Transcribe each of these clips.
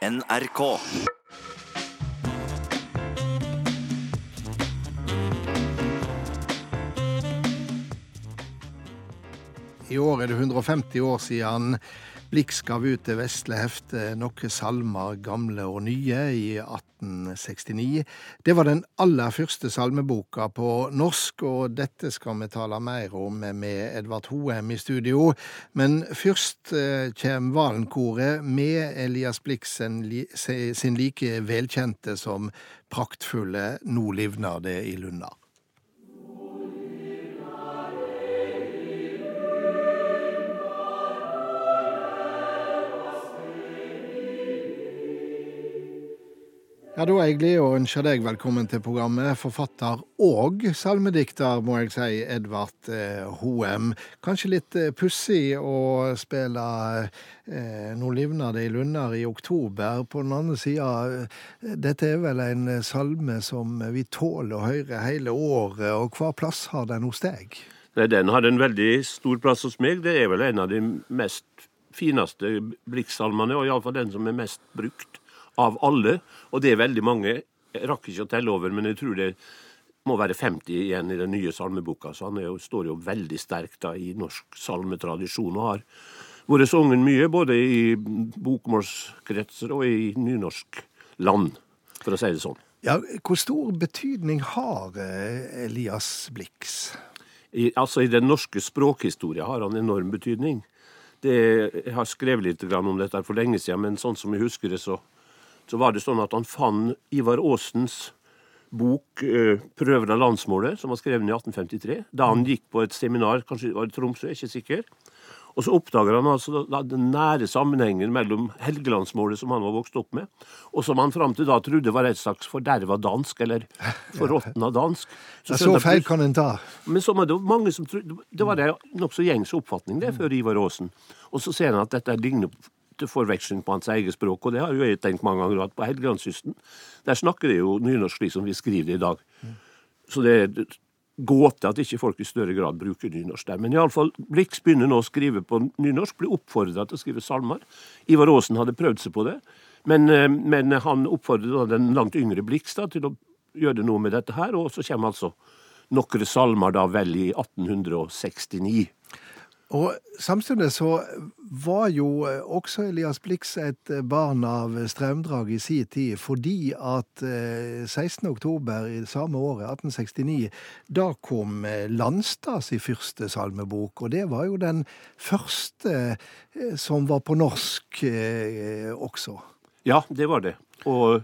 NRK. I år er det 150 år siden Blix gav ut det vesle heftet Noen salmer, gamle og nye, i 1869. Det var den aller første salmeboka på norsk, og dette skal vi tale mer om med Edvard Hoem i studio. Men først eh, kommer Valenkoret med Elias Blix sin, like velkjente som praktfulle Nå livner det i lunda. Ja, Da er jeg glad å ønske deg velkommen til programmet, forfatter og salmedikter, må jeg si, Edvard eh, Hoem. Kanskje litt eh, pussig å spille eh, 'Nå livner det i lunder' i oktober. På den andre sida, eh, dette er vel en salme som vi tåler å høre hele året, og hva plass har den hos deg? Nei, Den har en veldig stor plass hos meg. Det er vel en av de mest fineste blikksalmene, og iallfall den som er mest brukt av alle, og det er veldig mange. Jeg rakk ikke å telle over, men jeg tror det må være 50 igjen i den nye salmeboka. Så han jo, står jo veldig sterkt da, i norsk salmetradisjon og har vært sunget mye, både i bokmålskretser og i nynorsk land, for å si det sånn. Ja, Hvor stor betydning har eh, Elias Blix? I, altså I den norske språkhistoria har han enorm betydning. Det, jeg har skrevet litt om dette for lenge siden, men sånn som jeg husker det, så så var det sånn at han fant Ivar Aasens bok eh, 'Prøver av landsmålet', som var skrevet i 1853. Da han gikk på et seminar, kanskje var det Tromsø, jeg er ikke sikker. Og så oppdager han altså den nære sammenhengen mellom Helgelandsmålet, som han var vokst opp med, og som han fram til da trodde var et slags forderva dansk, eller forråtna dansk. Så, så feil kan en ta. Men så var det mange som trodde Det var en nokså gjengs oppfatning det før Ivar Aasen. Og så ser han at dette ligner til forveksling på hans eget språk. Og det har jo jeg tenkt mange ganger, at på Helgelandskysten der snakker de jo nynorsk slik som vi skriver det i dag. Så det er gåte at ikke folk i større grad bruker nynorsk der. Men iallfall Blix begynner nå å skrive på nynorsk, blir oppfordra til å skrive salmer. Ivar Aasen hadde prøvd seg på det, men, eh, men han oppfordret den langt yngre Blix da, til å gjøre noe med dette her, og så kommer altså noen salmer da vel i 1869. Og Samtidig så var jo eh, også Elias Blix et eh, barn av strømdrag i si tid, fordi at 16. Eh, oktober i samme året, 1869, da kom Landstads i første salmebok. Og det var jo den første som var på norsk også. Ja, det var det. Og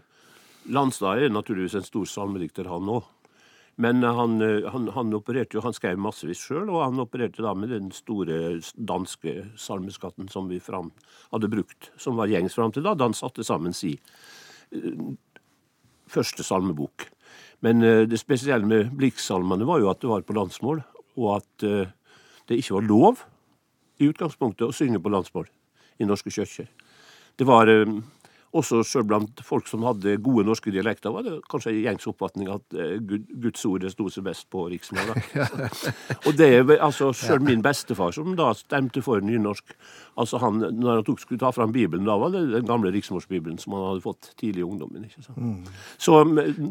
Landstad er naturligvis en stor salmedikter, han òg. Men han, eh, han, han, opererte jo, han skrev massevis sjøl, og han opererte da med den store danske salmeskatten som vi fram, hadde brukt, som var gjengs fram til da, da han satte sammen si uh, første salmebok. Men uh, det spesielle med Blikksalmene var jo at det var på landsmål, og at det ikke var lov i utgangspunktet å synge på landsmål i norske kirker. Det var også sjøl blant folk som hadde gode norske dialekter, var det kanskje en gjengs oppfatning at eh, Guds ord sto seg best på riksmål. og det er altså sjøl min bestefar, som da stemte for nynorsk altså han, Når han tok, skulle ta fram Bibelen, da var det den gamle riksmålsbibelen som han hadde fått tidlig i ungdommen. ikke sant? Mm. Så,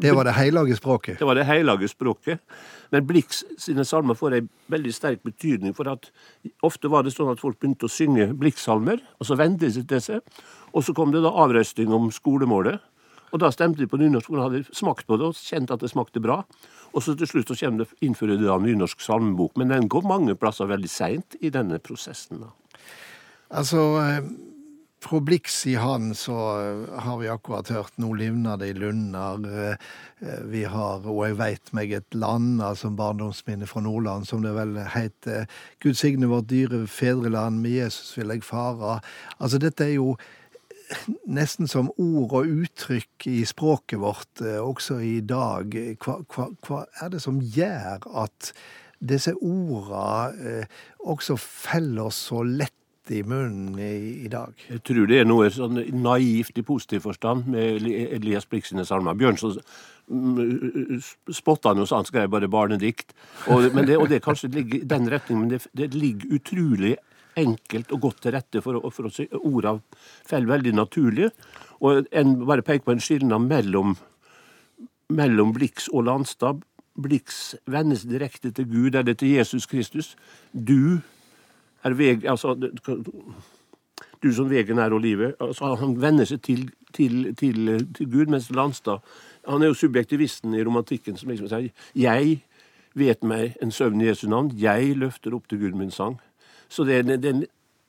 det var det hellige språket? Det var det hellige språket. Men Blix sine salmer får en veldig sterk betydning, for at ofte var det sånn at folk begynte å synge Blix-salmer, og så vendte de seg til seg. Og så kom det da avrøsting om skolemålet. Og da stemte de på nynorsk, de hadde smakt på det og kjent at det smakte bra. Og så til slutt så det, innfører de da nynorsk salmebok. Men den går mange plasser veldig seint i denne prosessen. da. Altså, eh, fra Blix i hand så eh, har vi akkurat hørt 'Nå livner det i lunder'. Eh, vi har 'Og jeg veit meg et land', altså barndomsminne fra Nordland, som det vel heter. 'Gud signe vårt dyre fedreland, med Jesus vil jeg fara'. Altså, dette er jo nesten som ord og uttrykk i språket vårt eh, også i dag. Hva, hva, hva er det som gjør at disse orda eh, også feller så lett i munnen i, i, dag? Jeg tror det er noe sånn naivt i positiv forstand med Elias Blix sine salmer. Bjørnson mm, spotta han jo så han skrev bare barnedikt. Og, det, og det kanskje ligger i den retningen, men det, det ligger utrolig enkelt og godt til rette for, for oss. Orda faller veldig naturlig. Og en bare peker på en skilnad mellom, mellom Blix og Landstad. Blix vendes direkte til Gud, eller til Jesus Kristus. Du er veg... Altså, du som vegen er og livet. Altså, han vender seg til, til, til, til Gud, mens Landstad han er jo subjektivisten i romantikken som liksom sier 'Jeg vet meg en søvn i Jesu navn. Jeg løfter opp til Gud min sang'. Så det er, det er en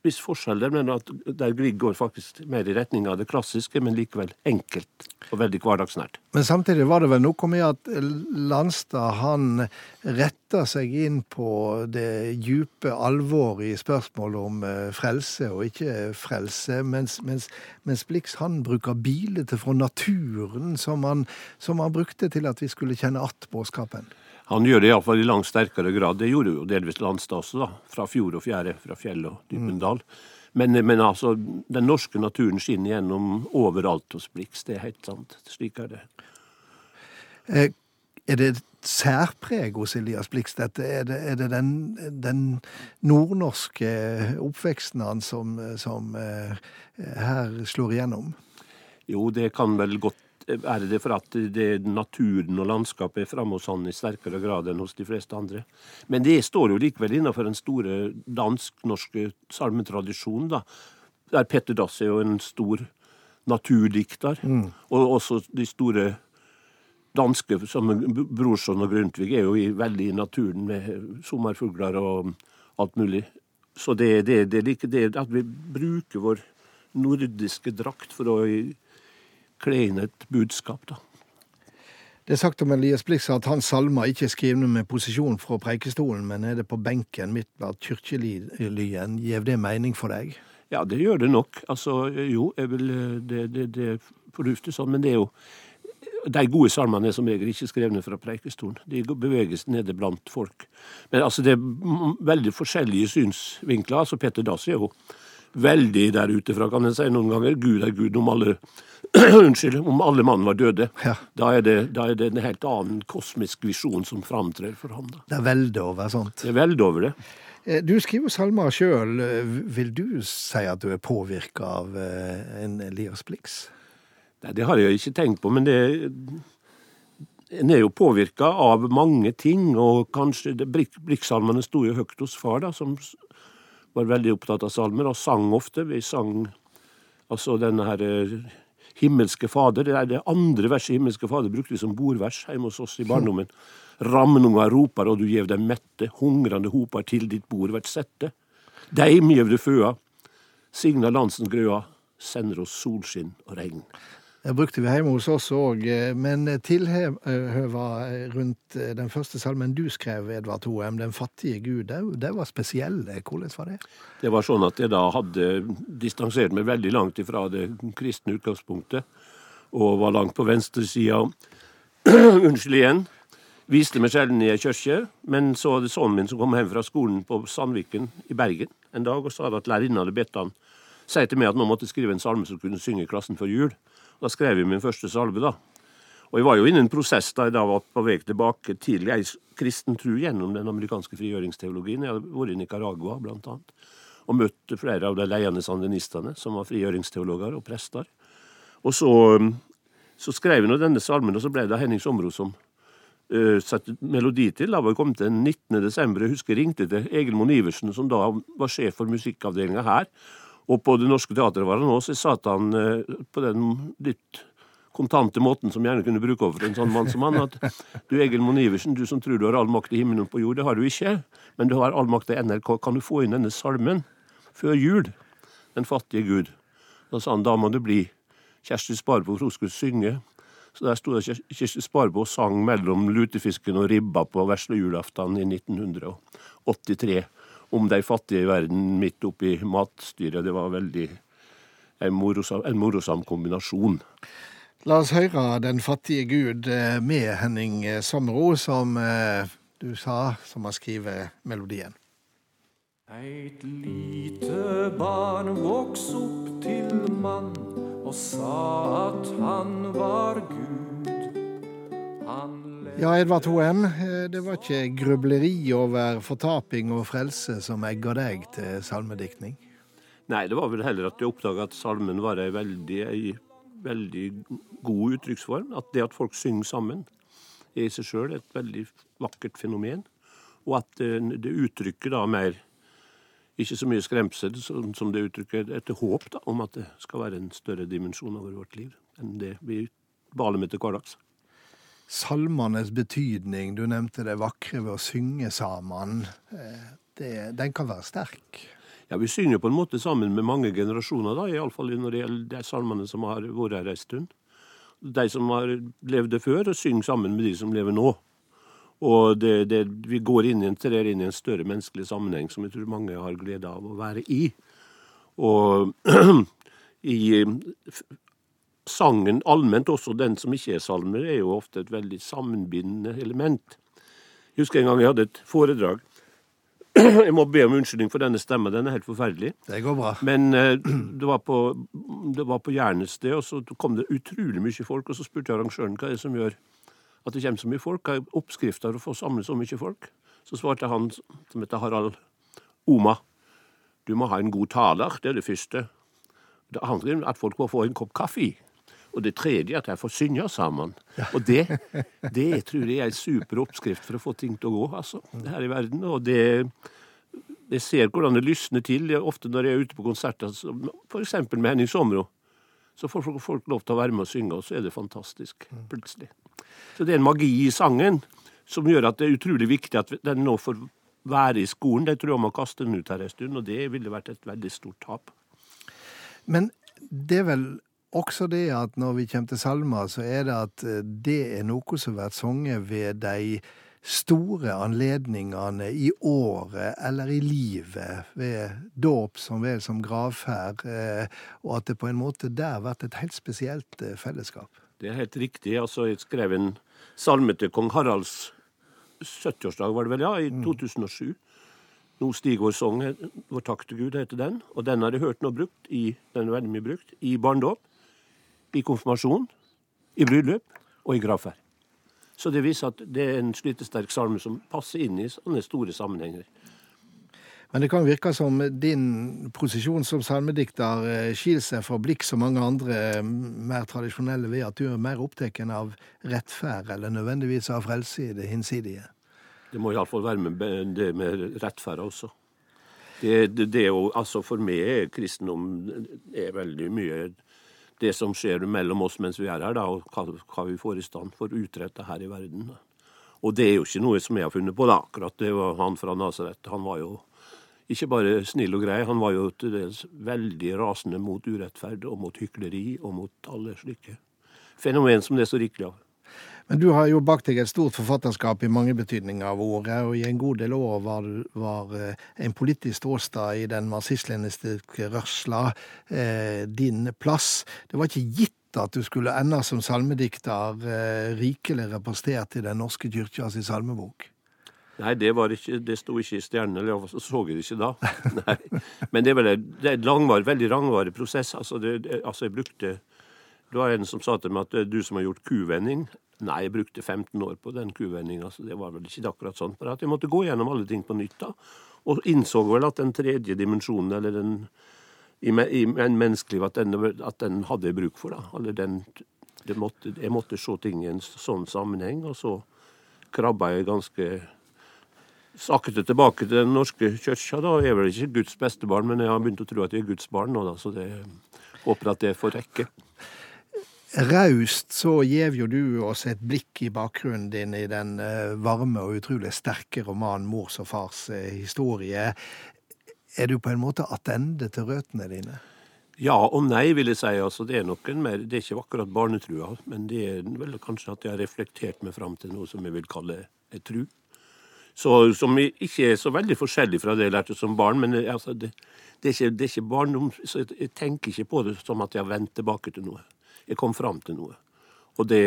viss forskjell der, men at der Grieg går faktisk mer i retning av det klassiske, men likevel enkelt og veldig hverdagsnært. Men samtidig var det vel noe med at Landstad han retta seg inn på det djupe alvoret i spørsmålet om eh, frelse og ikke frelse, mens, mens, mens Blix han bruker bilder fra naturen som han, som han brukte til at vi skulle kjenne att budskapen. Han gjør det iallfall i langt sterkere grad. Det gjorde jo delvis Landstad også, da. Fra fjord og fjære, fra fjell og Dypendal. Mm. Men, men, altså, den norske naturen skinner gjennom overalt hos Blix. Det er helt sant. Slik er det. Eh, er det et særpreg hos Elias Blix, dette? Er det, er det den, den, nordnorske oppveksten hans som, som eh, her slår igjennom? Jo, det kan vel godt er det for at det, naturen og landskapet er framme hos han i sterkere grad enn hos de fleste andre. Men det står jo likevel innenfor den store dansk-norske salmetradisjonen, da. Der Petter Dass er jo en stor naturdikter. Mm. Og også de store danske, som Brorson og Grundtvig, er jo i, veldig i naturen med sommerfugler og alt mulig. Så det, det, det, det at vi bruker vår nordiske drakt for å kle inn et budskap, da. Det er sagt om Elias Blix at hans salmer ikke er skrevet med posisjon fra preikestolen, men er det på benken midt blant kirkelyen. Gjev det mening for deg? Ja, det gjør det nok. Altså, jo, vil, det, det, det er fornuftig sånn, men det er jo de gode salmene er som regel ikke skrevet fra preikestolen. De beveges nede blant folk. Men altså, det er veldig forskjellige synsvinkler. Altså, Petter Dass er jo veldig der ute fra, kan jeg si noen ganger. Gud er Gud om alle Unnskyld, om alle mann var døde. Ja. Da, er det, da, er det, en helt annen kosmisk visjon som framtrer for ham. Da. Det er velde over sånt? Det er velde over det. Eh, du skriver salmer sjøl. Vil du si at du er påvirka av eh, en Elias Blix? Nei, det har jeg ikke tenkt på, men det en er jo påvirka av mange ting, og kanskje Blix-salmene sto jo høyt hos far, da, som var veldig opptatt av salmer, og sang ofte. Vi sang altså denne her eh, Himmelske Fader. Det er det andre verset Himmelske Fader brukte vi som bordvers hjemme hos oss i barndommen. Ramnunga roper, og du gjev dem mette, hungrande hopar til ditt bord vert sette. Deim gjev du føa, signa landsens grøa, sender oss solskinn og regn. Det brukte vi hjemme hos oss òg, eh, men tilhøva rundt eh, den første salmen du skrev, Edvard Hoem, 'Den fattige Gud', det var spesiell. Hvordan var det? Det var sånn at jeg da hadde distansert meg veldig langt ifra det kristne utgangspunktet, og var langt på venstresida. Unnskyld igjen. Viste meg sjelden i ei kirke, men så var det sønnen min som kom hjem fra skolen på Sandviken i Bergen en dag og sa at lærerinnen hadde bedt han si til meg at nå måtte skrive en salme som kunne synge i klassen før jul. Da skrev jeg min første salve, da. Og jeg var jo inne i en prosess da jeg da var på vei tilbake til ei kristen tru gjennom den amerikanske frigjøringsteologien. Jeg hadde vært i Nicaragua, blant annet, og møtt flere av de ledende sandinistene, som var frigjøringsteologer og prester. Og så, så skrev jeg nå denne salmen, og så ble det Henning Somro som uh, satte melodi til. Da var jeg kommet til 19. desember. Jeg husker jeg ringte til Egil Mon Iversen, som da var sjef for musikkavdelinga her, og på Det Norske Teatret var han òg, så satt han uh, på den litt kontante måten som gjerne kunne bruke overfor en sånn mann som han, at du Egil Monn Iversen, du som tror du har all makt i himmelen på jord, det har du ikke, men du har all makt i NRK. Kan du få inn denne salmen før jul? Den fattige Gud. Da sa han da må det bli Kjersti Sparbo, hun skulle synge. Så der sto Kjersti Sparbo og sang mellom lutefisken og ribba på vesle julaften i 1983 om de fattige i verden midt oppi matstyret. Det var veldig en morosam, en morosam kombinasjon. La oss høre 'Den fattige Gud' eh, med Henning Sommero, som eh, du sa, som har skrevet melodien. Eit lite barn voks opp til mann og sa at han var Gud. Han ja, Edvard Hoem, eh, det var ikke grubleri over fortaping og frelse som egga deg til salmediktning? Nei, det var vel heller at jeg oppdaga at salmen var ei veldig veldig god uttrykksform. At det at folk synger sammen, er i seg sjøl et veldig vakkert fenomen. Og at det, det uttrykker da mer ikke så mye skremsel som det uttrykker et håp da, om at det skal være en større dimensjon over vårt liv enn det vi baler med til hverdags. Salmenes betydning, du nevnte det vakre ved å synge sammen, det, den kan være sterk? Ja, Vi synger på en måte sammen med mange generasjoner, da, iallfall når det gjelder de salmene som har vært her en stund. De som har levd det før, synger sammen med de som lever nå. Og det, det, vi går inn i en, trer inn i en større menneskelig sammenheng som jeg tror mange har glede av å være i. Og i sangen allment, også den som ikke er salmer, er jo ofte et veldig sammenbindende element. Jeg husker en gang jeg hadde et foredrag. Jeg må be om unnskyldning for denne stemmen, den er helt forferdelig. Det går bra. Men uh, det var på, det var på Jernet sted, og så kom det utrolig mye folk. Og så spurte jeg arrangøren hva er det som gjør at det kommer så mye folk. Hva er oppskrifta for å få samle så mye folk? Så svarte han, som heter Harald Oma, du må ha en god taler, det er det første. Det andre er at folk må få en kopp kaffe. Og det tredje er at jeg får synge sammen. Og det, det tror jeg er en super oppskrift for å få ting til å gå altså, her i verden. Og det, jeg ser hvordan det lysner til. Ofte når jeg er ute på konserter, f.eks. med Henning Somro, så får folk lov til å være med og synge, og så er det fantastisk plutselig. Så det er en magi i sangen som gjør at det er utrolig viktig at den nå får være i skolen. Det tror jeg må kaste den ut her en stund, og det ville vært et veldig stort tap. Men det er vel også det at når vi kommer til salmer, så er det at eh, det er noe som blir sunget ved de store anledningene i året eller i livet, ved dåp som vel som gravferd, eh, og at det på en måte der blir et helt spesielt eh, fellesskap. Det er helt riktig. altså Jeg skrev en salme til kong Haralds 70-årsdag, var det vel, ja, i 2007. Nå stiger vår sang, vår takk til Gud, heter den. Og den har jeg hørt nå brukt i, den er veldig mye brukt, i barndåp, i konfirmasjon, i bryllup og i gravferd. Så det viser at det er en slitesterk salme som passer inn i sånne store sammenhenger. Men det kan virke som din posisjon som salmedikter eh, skiller seg fra blikk som mange andre eh, mer tradisjonelle ved at du er mer opptatt av rettferd, eller nødvendigvis av frelse i det hinsidige. Det må iallfall være med det med rettferd også. Det, det, det altså For meg er kristendom er veldig mye det som skjer mellom oss mens vi er her, da, og hva, vi får i stand for å utrette her i verden. Og det er jo ikke noe som jeg har funnet på, da. Akkurat det var han fra Nasaret. Han var jo ikke bare snill og grei, han var jo til dels veldig rasende mot urettferd og mot hykleri og mot alle slike fenomen som det er så rikelig av. Men du har jo bak deg et stort forfatterskap i mange betydninger av ordet, og i en god del år var, var eh, en politisk ståstad i den marxist-leninistiske rørsla eh, din plass. Det var ikke gitt at du skulle ende som salmedikter eh, rikelig representert i Den norske kyrkjas salmebok? Nei, det, var ikke, det sto ikke i stjernene, eller jeg så jeg det ikke da. Nei. Men det er vel en langvar, veldig langvarig prosess. Altså, det, altså, jeg brukte Det var en som sa til meg at er du som har gjort kuvending. Nei, jeg brukte 15 år på den kuvendinga, så det var vel ikke akkurat sånn. Bare at jeg måtte gå gjennom alle ting på nytt da. Og innså vel at den tredje dimensjonen, eller den i, i en menneskeliv, at den, at den hadde jeg bruk for. da. Eller den, måtte, jeg måtte se ting i en sånn sammenheng, og så krabba jeg ganske sakte tilbake til den norske kirka. Jeg er vel ikke Guds beste barn, men jeg har begynt å tro at jeg er Guds barn nå, da, så det håper at det får rekke. Raust så gjev jo du oss et blikk i bakgrunnen din i den eh, varme og utrolig sterke romanen 'Mors og fars eh, historie'. Er du på en måte attende til røttene dine? Ja og nei, vil jeg si. Altså, det er nok en mer, det er ikke akkurat barnetrua, men det er vel kanskje at jeg har reflektert meg fram til noe som jeg vil kalle et tru. Så, som ikke er så veldig forskjellig fra det jeg lærte som barn. Men altså, det, det, er ikke, det, er ikke, barndom, så jeg tenker ikke på det som at jeg har vendt tilbake til noe. Jeg kom fram til noe. Og det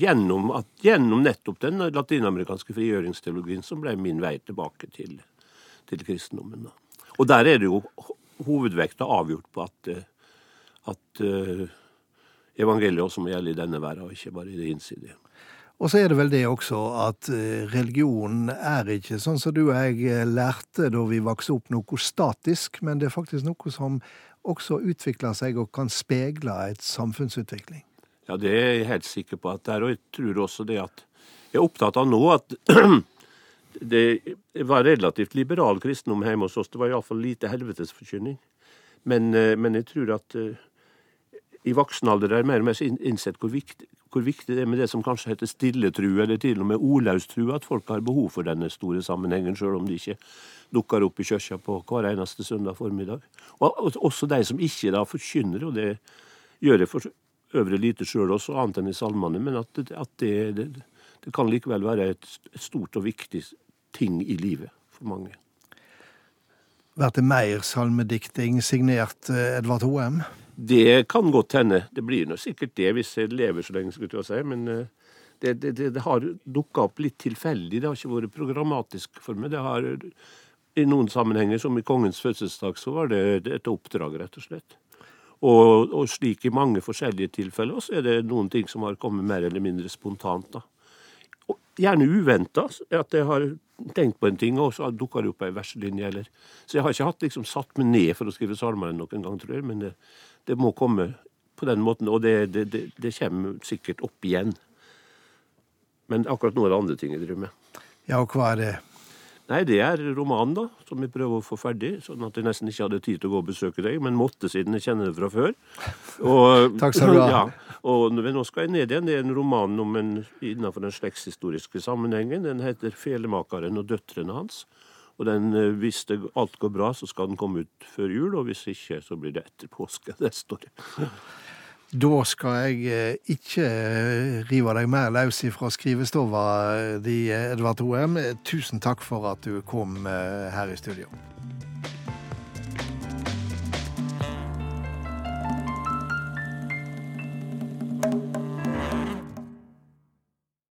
gjennom, at, gjennom nettopp den latinamerikanske frigjøringsteologien som ble min vei tilbake til, til kristendommen. Og der er det jo hovedvekta avgjort på at, at uh, evangeliet også må gjelde i denne verden, og ikke bare i det innsidige. Og så er det vel det også at religionen religion er ikke sånn som du og jeg eh, lærte da vi vokste opp, noe statisk, men det er faktisk noe som også utvikler seg og kan speile et samfunnsutvikling? Ja, det er jeg helt sikker på at det er, og jeg tror også det at Jeg er opptatt av nå at det var relativt liberal kristendom hjemme hos oss. Det var iallfall lite helvetesforkynning. Men, eh, men jeg tror at i voksen alder er det mer og mer innsett hvor viktig, hvor viktig, det er med det som kanskje heter stilletru, eller til og med ordlaustru, at folk har behov for denne store sammenhengen, sjøl om de ikke dukker opp i kirka på hver eneste søndag formiddag. Og også de som ikke da forkynner, og det gjør jeg for øvrig lite sjøl også, annet enn i salmene, men at, at det, det, det, kan likevel være et, et stort og viktig ting i livet for mange. Blir det mer salmedikting signert eh, Edvard Hoem? Det kan godt hende. Det blir nå sikkert det hvis jeg lever så lenge, skulle jeg si. Men eh, det, det, det, har dukka opp litt tilfeldig. Det har ikke vært programmatisk for meg. Det har i noen sammenhenger, som i kongens fødselsdag, så var det et oppdrag, rett og slett. Og, og slik i mange forskjellige tilfeller så er det noen ting som har kommet mer eller mindre spontant. da. Og gjerne uventa. At jeg har tenkt på en ting, og så dukka det opp ei verselinje. Eller. Så jeg har ikke hatt liksom satt meg ned for å skrive salmer noen gang, tror jeg. Men det, det, må komme på den måten, og det, det, det, kommer sikkert opp igjen. Men akkurat nå er det andre ting jeg driver med. Ja, og hva er det? Nei, det er romanen, da, som vi prøver å få ferdig. Sånn at jeg nesten ikke hadde tid til å gå og besøke deg, men måtte siden jeg kjenner det fra før. Og, Takk skal du ha. Ja, og nå skal jeg ned igjen. Det er en roman om en, innenfor den slektshistoriske sammenhengen. Den heter 'Felemakeren og døtrene hans'. Og den, eh, hvis det alt går bra, så skal den komme ut før jul, og hvis ikke, så blir det etter påske neste år. Da skal jeg eh, ikke eh, rive deg mer løs ifra skrivestova di, Edvard Hoem. Tusen takk for at du kom her i studio.